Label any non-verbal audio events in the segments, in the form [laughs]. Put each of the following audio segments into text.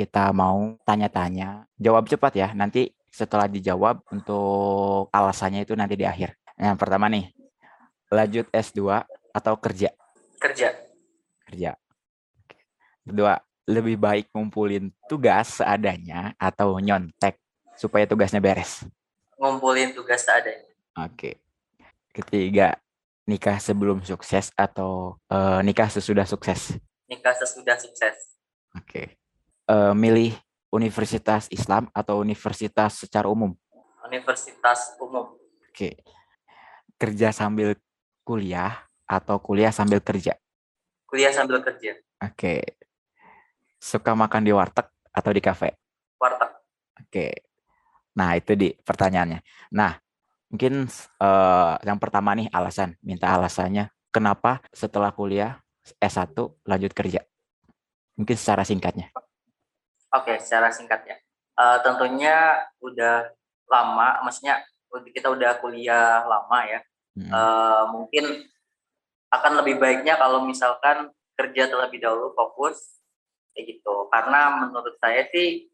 kita mau tanya-tanya. Jawab cepat ya. Nanti setelah dijawab untuk alasannya itu nanti di akhir. Yang pertama nih, lanjut S2 atau kerja? Kerja. Kerja. Kedua, lebih baik ngumpulin tugas seadanya atau nyontek supaya tugasnya beres? Ngumpulin tugas seadanya. Oke. Ketiga, nikah sebelum sukses atau uh, nikah sesudah sukses? Nikah sesudah sukses. Oke. Uh, milih universitas Islam atau universitas secara umum? Universitas umum. Oke. Kerja sambil kuliah atau kuliah sambil kerja? Kuliah sambil kerja. Oke. Suka makan di warteg atau di kafe? Warteg. Oke. Nah, itu di pertanyaannya. Nah, mungkin uh, yang pertama nih alasan, minta alasannya kenapa setelah kuliah S1 lanjut kerja? Mungkin secara singkatnya. Oke, secara singkat ya. Uh, tentunya udah lama, maksudnya kita udah kuliah lama ya. Hmm. Uh, mungkin akan lebih baiknya kalau misalkan kerja terlebih dahulu fokus kayak gitu. Karena menurut saya sih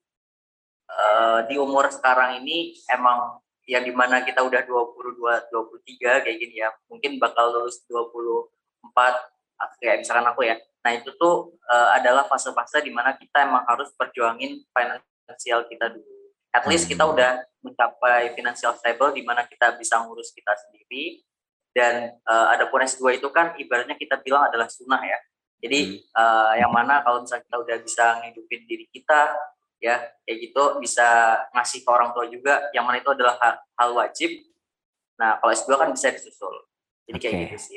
uh, di umur sekarang ini emang yang di mana kita udah 22 23 kayak gini ya mungkin bakal lulus 24 kayak misalkan aku ya Nah itu tuh uh, adalah fase-fase di mana kita emang harus perjuangin finansial kita dulu. At least kita hmm. udah mencapai financial stable di mana kita bisa ngurus kita sendiri. Dan uh, ada pun S2 itu kan ibaratnya kita bilang adalah sunnah ya. Jadi uh, yang mana kalau misalnya kita udah bisa ngidupin diri kita, ya kayak gitu bisa ngasih ke orang tua juga, yang mana itu adalah hal, hal wajib. Nah kalau S2 kan bisa disusul. Jadi okay. kayak gitu sih.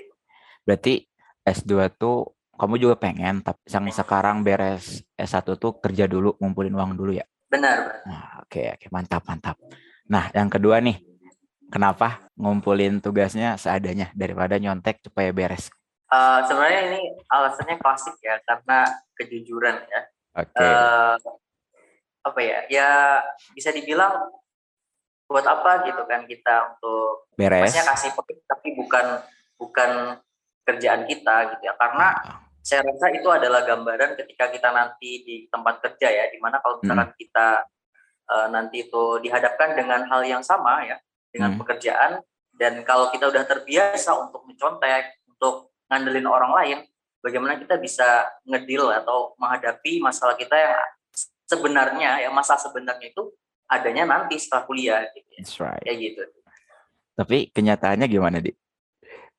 Berarti S2 tuh kamu juga pengen tapi yang sekarang beres S1 tuh kerja dulu ngumpulin uang dulu ya? Benar nah, oke okay, oke. Okay, mantap mantap. Nah yang kedua nih kenapa ngumpulin tugasnya seadanya daripada nyontek supaya beres? Uh, sebenarnya ini alasannya klasik ya karena kejujuran ya. Oke. Okay. uh, eh, apa ya? Ya bisa dibilang buat apa gitu kan kita untuk beres. maksudnya kasih tapi bukan bukan kerjaan kita gitu ya karena saya rasa itu adalah gambaran ketika kita nanti di tempat kerja ya, di mana kalau misalkan hmm. kita uh, nanti itu dihadapkan dengan hal yang sama ya, dengan hmm. pekerjaan, dan kalau kita udah terbiasa untuk mencontek, untuk ngandelin orang lain, bagaimana kita bisa ngedil atau menghadapi masalah kita yang sebenarnya, yang masa sebenarnya itu adanya nanti setelah kuliah, gitu ya. That's right. Kayak gitu. Tapi kenyataannya gimana, Di?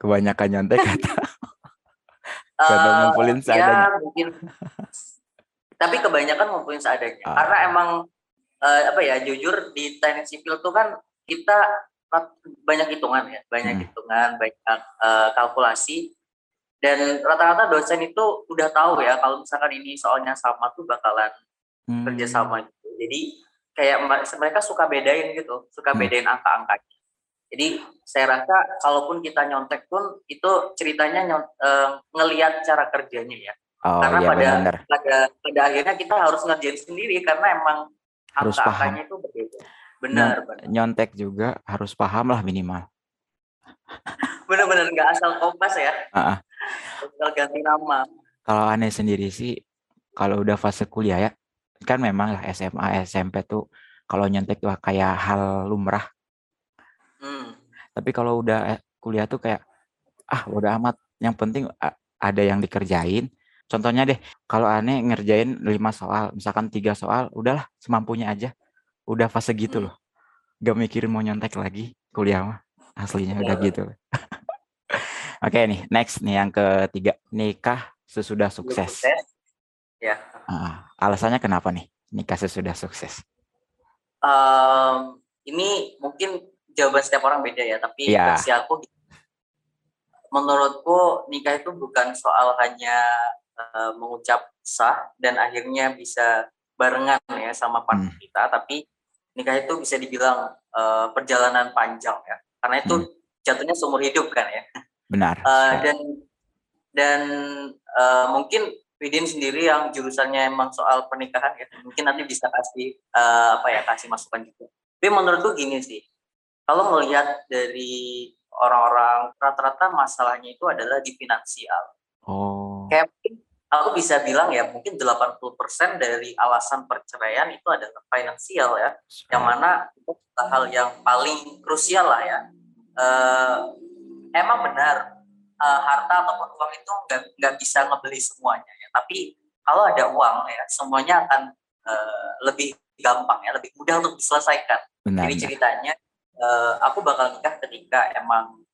Kebanyakan nyontek [laughs] kata uh, ngumpulin ya, seadanya. Ya mungkin. Tapi kebanyakan ngumpulin seadanya. Uh. Karena emang uh, apa ya jujur di teknik sipil tuh kan kita banyak hitungan ya, banyak hmm. hitungan, banyak uh, kalkulasi. Dan rata-rata dosen itu udah tahu ya kalau misalkan ini soalnya sama tuh bakalan hmm. kerja sama gitu. Jadi kayak mereka suka bedain gitu, suka hmm. bedain angka-angkanya. Jadi saya rasa kalaupun kita nyontek pun itu ceritanya nyont, uh, ngelihat cara kerjanya ya. Oh, karena iya, pada, benar. pada pada akhirnya kita harus ngerjain sendiri karena emang harus paham. itu berbeda. Benar, benar. Nyontek juga harus paham lah minimal. [laughs] Benar-benar nggak asal kompas ya. Uh -uh. Asal ganti nama. Kalau aneh sendiri sih, kalau udah fase kuliah ya, kan memang lah SMA, SMP tuh kalau nyontek tuh kayak hal lumrah Hmm. Tapi kalau udah eh, kuliah tuh kayak ah udah amat, yang penting ada yang dikerjain. Contohnya deh, kalau aneh ngerjain lima soal, misalkan tiga soal, udahlah semampunya aja. Udah fase gitu hmm. loh. Gak mikirin mau nyontek lagi kuliah mah. Aslinya udah gitu. [laughs] Oke okay, nih, next nih yang ketiga, nikah sesudah sukses. Ya. Uh, alasannya kenapa nih nikah sesudah sukses? Um, ini mungkin jawaban setiap orang beda ya tapi yeah. versi aku menurutku nikah itu bukan soal hanya uh, mengucap sah dan akhirnya bisa barengan ya sama partner hmm. kita tapi nikah itu bisa dibilang uh, perjalanan panjang ya karena itu hmm. jatuhnya seumur hidup kan ya benar [laughs] uh, dan dan uh, mungkin Widin sendiri yang jurusannya emang soal pernikahan ya mungkin nanti bisa kasih uh, apa ya kasih masukan juga tapi menurutku gini sih kalau melihat dari orang-orang rata-rata masalahnya itu adalah di finansial. Oh. Kayak aku bisa bilang ya mungkin 80% dari alasan perceraian itu adalah finansial ya. Yang mana itu hal yang paling krusial lah ya. Uh, emang benar uh, harta ataupun uang itu nggak nggak bisa ngebeli semuanya ya. Tapi kalau ada uang ya semuanya akan uh, lebih gampang ya, lebih mudah untuk diselesaikan. Benar, Jadi ceritanya uh, aku bakal nikah ketika emang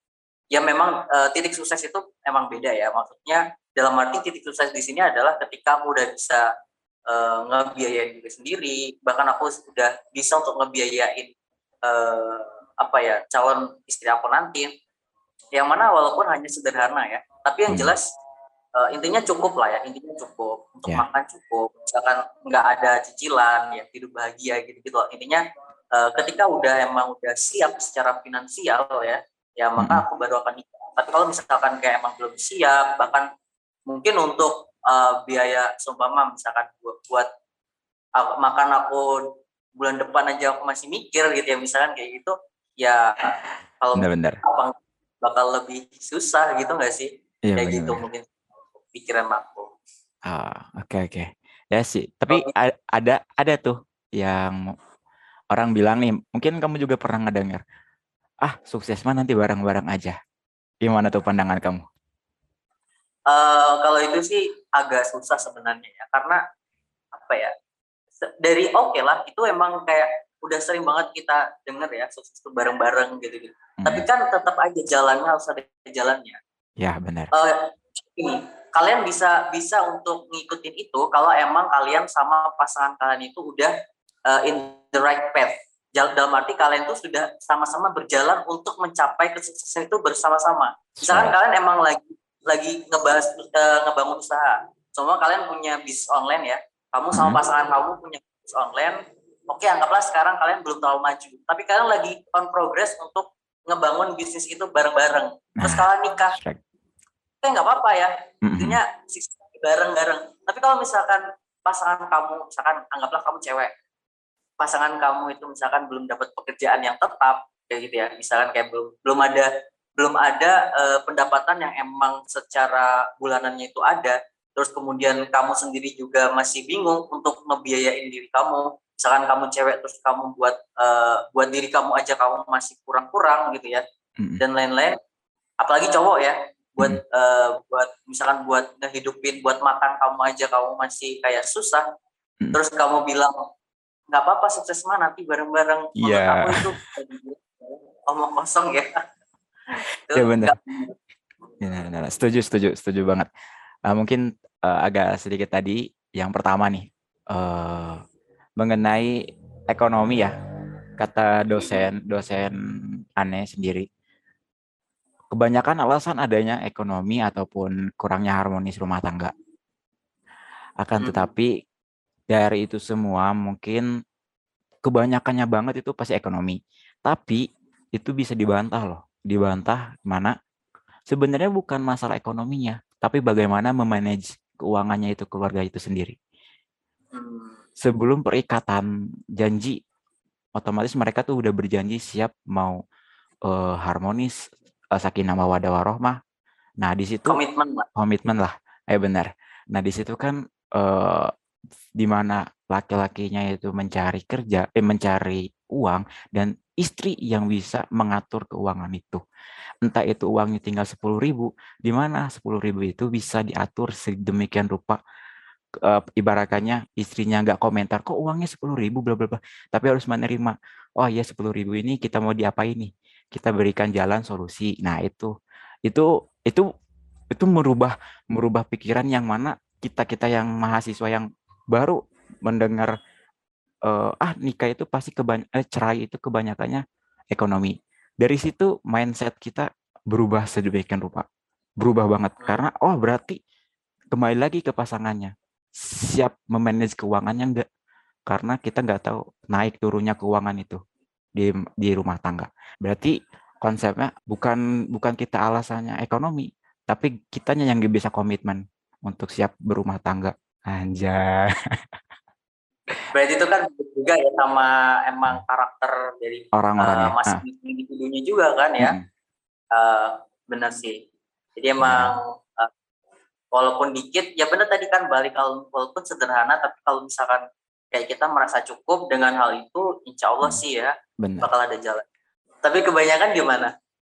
ya memang uh, titik sukses itu emang beda ya. Maksudnya dalam arti titik sukses di sini adalah ketika aku udah bisa uh, ngebiayain diri sendiri, bahkan aku sudah bisa untuk ngebiayain uh, apa ya calon istri aku nanti. Yang mana walaupun hanya sederhana ya. Tapi yang hmm. jelas uh, intinya cukup lah ya. Intinya cukup. Untuk yeah. makan cukup. Misalkan nggak ada cicilan ya hidup bahagia gitu gitu intinya uh, ketika udah emang udah siap secara finansial ya ya maka aku baru akan nikah tapi kalau misalkan kayak emang belum siap bahkan mungkin untuk uh, biaya seumpama misalkan buat, buat uh, makan aku bulan depan aja aku masih mikir gitu ya misalkan kayak gitu ya kalau benar, benar bakal lebih susah gitu nggak sih? Iya, Kayak gitu mungkin pikiran aku. Ah, oke oke. Ya sih, tapi oh, ada ada tuh yang orang bilang nih, mungkin kamu juga pernah ngedengar, ah sukses mah nanti bareng-bareng aja. Gimana tuh pandangan kamu? Uh, kalau itu sih agak susah sebenarnya ya, karena apa ya? Dari oke okay lah, itu emang kayak udah sering banget kita denger ya sukses itu bareng-bareng gitu gitu. Hmm. Tapi kan tetap aja jalannya harus ada jalannya. Ya benar. Uh, ini kalian bisa bisa untuk ngikutin itu kalau emang kalian sama pasangan kalian itu udah uh, in the right path. Dalam arti kalian tuh sudah sama-sama berjalan untuk mencapai kesuksesan itu bersama-sama. Misalkan kalian emang lagi lagi ngebahas uh, ngebangun usaha. Semua kalian punya bisnis online ya. Kamu sama hmm. pasangan kamu punya bisnis online, oke anggaplah sekarang kalian belum terlalu maju tapi kalian lagi on progress untuk ngebangun bisnis itu bareng-bareng terus nah, kalian nikah eh nggak apa-apa ya intinya mm-hmm. bareng-bareng tapi kalau misalkan pasangan kamu misalkan anggaplah kamu cewek pasangan kamu itu misalkan belum dapat pekerjaan yang tetap kayak gitu ya misalkan kayak belum belum ada belum ada uh, pendapatan yang emang secara bulanannya itu ada terus kemudian kamu sendiri juga masih bingung untuk ngebiayain diri kamu misalkan kamu cewek terus kamu buat uh, buat diri kamu aja kamu masih kurang-kurang gitu ya mm-hmm. dan lain-lain apalagi cowok ya buat mm-hmm. uh, buat misalkan buat ngehidupin buat makan kamu aja kamu masih kayak susah mm-hmm. terus kamu bilang nggak apa-apa sukses mah nanti bareng-bareng. Yeah. kamu itu omong kosong ya. Ya benar ya, benar setuju setuju setuju banget. Uh, mungkin uh, agak sedikit tadi yang pertama nih uh, mengenai ekonomi ya kata dosen dosen aneh sendiri. Kebanyakan alasan adanya ekonomi ataupun kurangnya harmonis rumah tangga. Akan hmm. tetapi dari itu semua mungkin kebanyakannya banget itu pasti ekonomi tapi itu bisa dibantah loh dibantah mana sebenarnya bukan masalah ekonominya tapi bagaimana memanage keuangannya itu keluarga itu sendiri hmm sebelum perikatan janji otomatis mereka tuh udah berjanji siap mau uh, harmonis uh, sakinah mawaddah warohmah. Nah, di situ komitmen lah. Komitmen lah. Eh benar. Nah, di situ kan uh, di mana laki-lakinya itu mencari kerja, eh mencari uang dan istri yang bisa mengatur keuangan itu. Entah itu uangnya tinggal sepuluh ribu, di mana sepuluh ribu itu bisa diatur sedemikian rupa uh, ibaratnya istrinya nggak komentar kok uangnya sepuluh ribu? Bla bla bla. Tapi harus menerima oh ya sepuluh ribu ini kita mau diapain nih? Kita berikan jalan solusi. Nah itu itu itu itu merubah merubah pikiran yang mana kita kita yang mahasiswa yang baru mendengar uh, ah nikah itu pasti kebanyakan eh, cerai itu kebanyakannya ekonomi. Dari situ mindset kita berubah sedemikian rupa berubah banget. Karena oh berarti kembali lagi ke pasangannya. Siap memanage keuangannya enggak karena kita nggak tahu naik turunnya keuangan itu di di rumah tangga. Berarti konsepnya bukan bukan kita alasannya ekonomi tapi kitanya yang bisa komitmen untuk siap berumah tangga anjay berarti itu kan juga ya sama emang karakter dari orang-orang uh, masing ah. individunya juga kan ya hmm. uh, benar sih jadi emang uh, walaupun dikit ya benar tadi kan balik kalau walaupun sederhana tapi kalau misalkan kayak kita merasa cukup dengan hal itu insya Allah hmm. sih ya bener. bakal ada jalan tapi kebanyakan gimana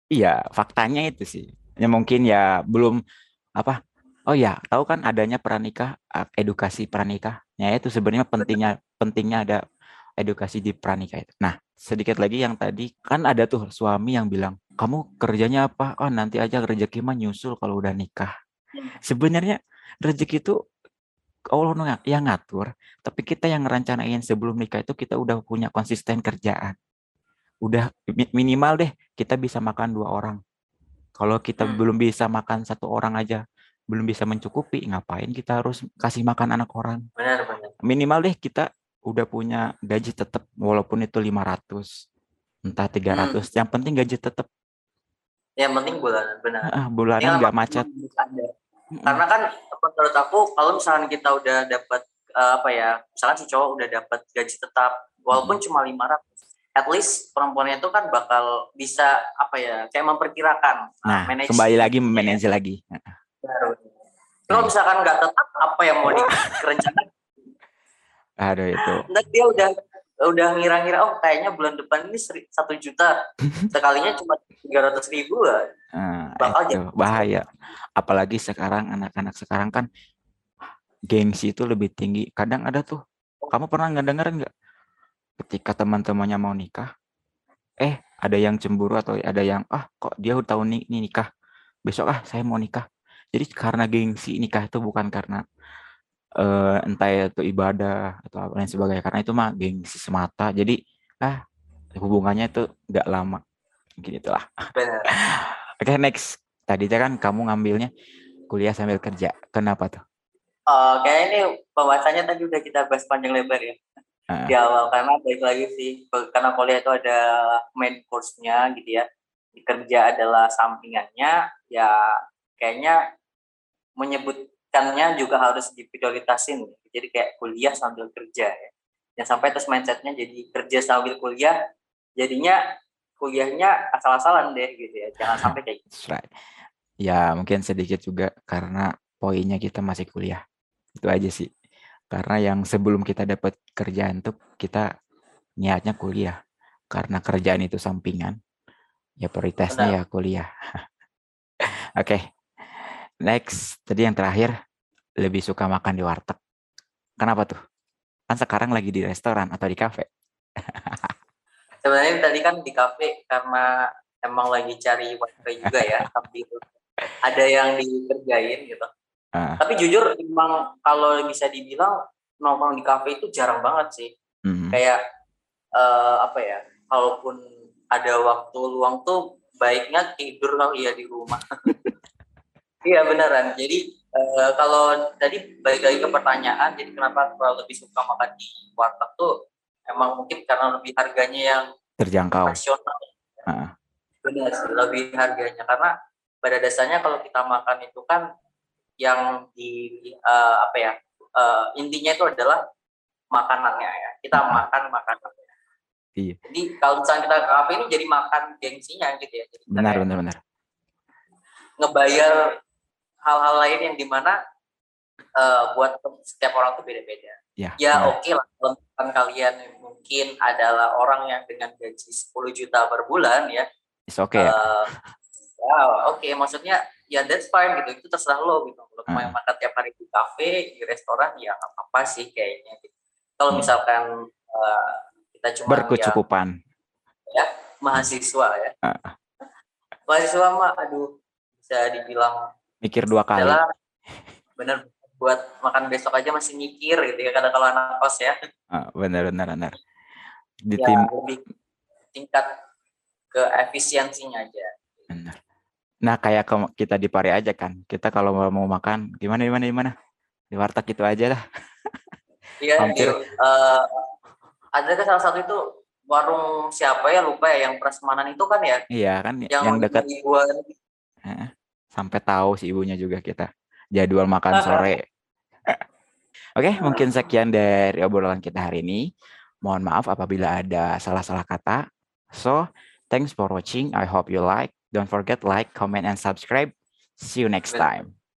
iya faktanya itu sih ya mungkin ya belum apa oh ya tahu kan adanya pranikah edukasi pranikah ya itu sebenarnya pentingnya pentingnya ada edukasi di pranikah itu. Nah sedikit lagi yang tadi kan ada tuh suami yang bilang kamu kerjanya apa? Oh nanti aja rezeki mah nyusul kalau udah nikah. Hmm. sebenarnya rezeki itu Allah yang ngatur tapi kita yang ngerencanain sebelum nikah itu kita udah punya konsisten kerjaan. Udah minimal deh kita bisa makan dua orang. Kalau kita hmm. belum bisa makan satu orang aja belum bisa mencukupi ngapain kita harus kasih makan anak orang benar, benar. minimal deh kita udah punya gaji tetap walaupun itu 500 entah 300 hmm. yang penting gaji tetap yang penting bulanan benar ah, bulanan nggak macet karena kan menurut aku kalau misalnya kita udah dapat uh, apa ya misalkan si cowok udah dapat gaji tetap walaupun hmm. cuma 500 at least perempuannya itu kan bakal bisa apa ya kayak memperkirakan nah kembali lagi memanage lagi Baru. Kalau misalkan nggak tetap apa yang mau direncanakan? Aduh itu. Nanti dia udah udah ngira-ngira oh kayaknya bulan depan ini satu juta. [laughs] Sekalinya cuma tiga ratus ribu lah nah, bakal itu, bahaya. Apalagi sekarang anak-anak sekarang kan gengsi itu lebih tinggi. Kadang ada tuh kamu pernah nggak denger nggak? Ketika teman-temannya mau nikah eh ada yang cemburu atau ada yang ah kok dia udah tahu nih nikah? Besok ah saya mau nikah jadi karena gengsi nikah itu bukan karena uh, entah itu ibadah atau apa lain sebagainya karena itu mah gengsi semata. Jadi ah hubungannya itu nggak lama. Gitu lah. [laughs] Oke okay, next. Tadi kan kamu ngambilnya kuliah sambil kerja. Kenapa tuh? Oh, kayak ini pembahasannya tadi udah kita bahas panjang lebar ya. Uh. di awal karena baik lagi sih karena kuliah itu ada main course-nya gitu ya. Kerja adalah sampingannya ya kayaknya menyebut pendidikannya juga harus diprioritasin jadi kayak kuliah sambil kerja ya yang sampai terus mindsetnya jadi kerja sambil kuliah jadinya kuliahnya asal-asalan deh gitu ya jangan sampai kayak gitu. right. ya mungkin sedikit juga karena poinnya kita masih kuliah itu aja sih karena yang sebelum kita dapat kerjaan tuh kita niatnya kuliah karena kerjaan itu sampingan ya prioritasnya Benar. ya kuliah [laughs] oke okay. Next, tadi yang terakhir lebih suka makan di warteg. Kenapa tuh? Kan sekarang lagi di restoran atau di kafe. [laughs] Sebenarnya tadi kan di kafe karena emang lagi cari wifi juga ya, [laughs] sambil ada yang dikerjain gitu. Uh. Tapi jujur emang kalau bisa dibilang nongkrong di kafe itu jarang banget sih. Mm-hmm. Kayak uh, apa ya? Kalaupun ada waktu luang tuh baiknya tidur lah ya di rumah. [laughs] Iya beneran. Jadi uh, kalau tadi balik lagi ke pertanyaan, jadi kenapa kalau lebih suka makan di warteg tuh emang mungkin karena lebih harganya yang terjangkau. Rasional. Uh. Benar sih, lebih harganya karena pada dasarnya kalau kita makan itu kan yang di uh, apa ya uh, intinya itu adalah makanannya ya. Kita uh. makan makanannya. Iya. Jadi kalau misalnya kita kafe ini jadi makan gengsinya gitu ya. Jadi benar, benar, benar. Ngebayar hal-hal lain yang di mana uh, buat setiap orang tuh beda-beda. Ya, ya oke okay lah kalau kalian mungkin adalah orang yang dengan gaji 10 juta per bulan ya. It's okay. Uh, ya oke okay. maksudnya ya that's fine gitu itu terserah lo gitu. Kalau hmm. mau makan tiap hari di kafe, di restoran ya nggak apa-apa sih kayaknya gitu. Kalau hmm. misalkan uh, kita cuma berkecukupan ya, ya mahasiswa ya. Uh. Mahasiswa mah aduh bisa dibilang mikir dua kali. Adalah bener buat makan besok aja masih mikir gitu ya kadang kalau anak kos ya. Ah, bener bener bener. Di ya, tim lebih tingkat ke efisiensinya aja. Bener. Nah kayak kita di Pare aja kan. Kita kalau mau makan gimana gimana gimana? Di warteg itu aja lah. Iya Hampir. Uh, ada kan salah satu itu warung siapa ya? Lupa ya yang prasmanan itu kan ya? Iya kan yang, yang dekat sampai tahu si ibunya juga kita jadwal makan sore. Oke, okay, mungkin sekian dari obrolan kita hari ini. Mohon maaf apabila ada salah-salah kata. So, thanks for watching. I hope you like. Don't forget like, comment, and subscribe. See you next time.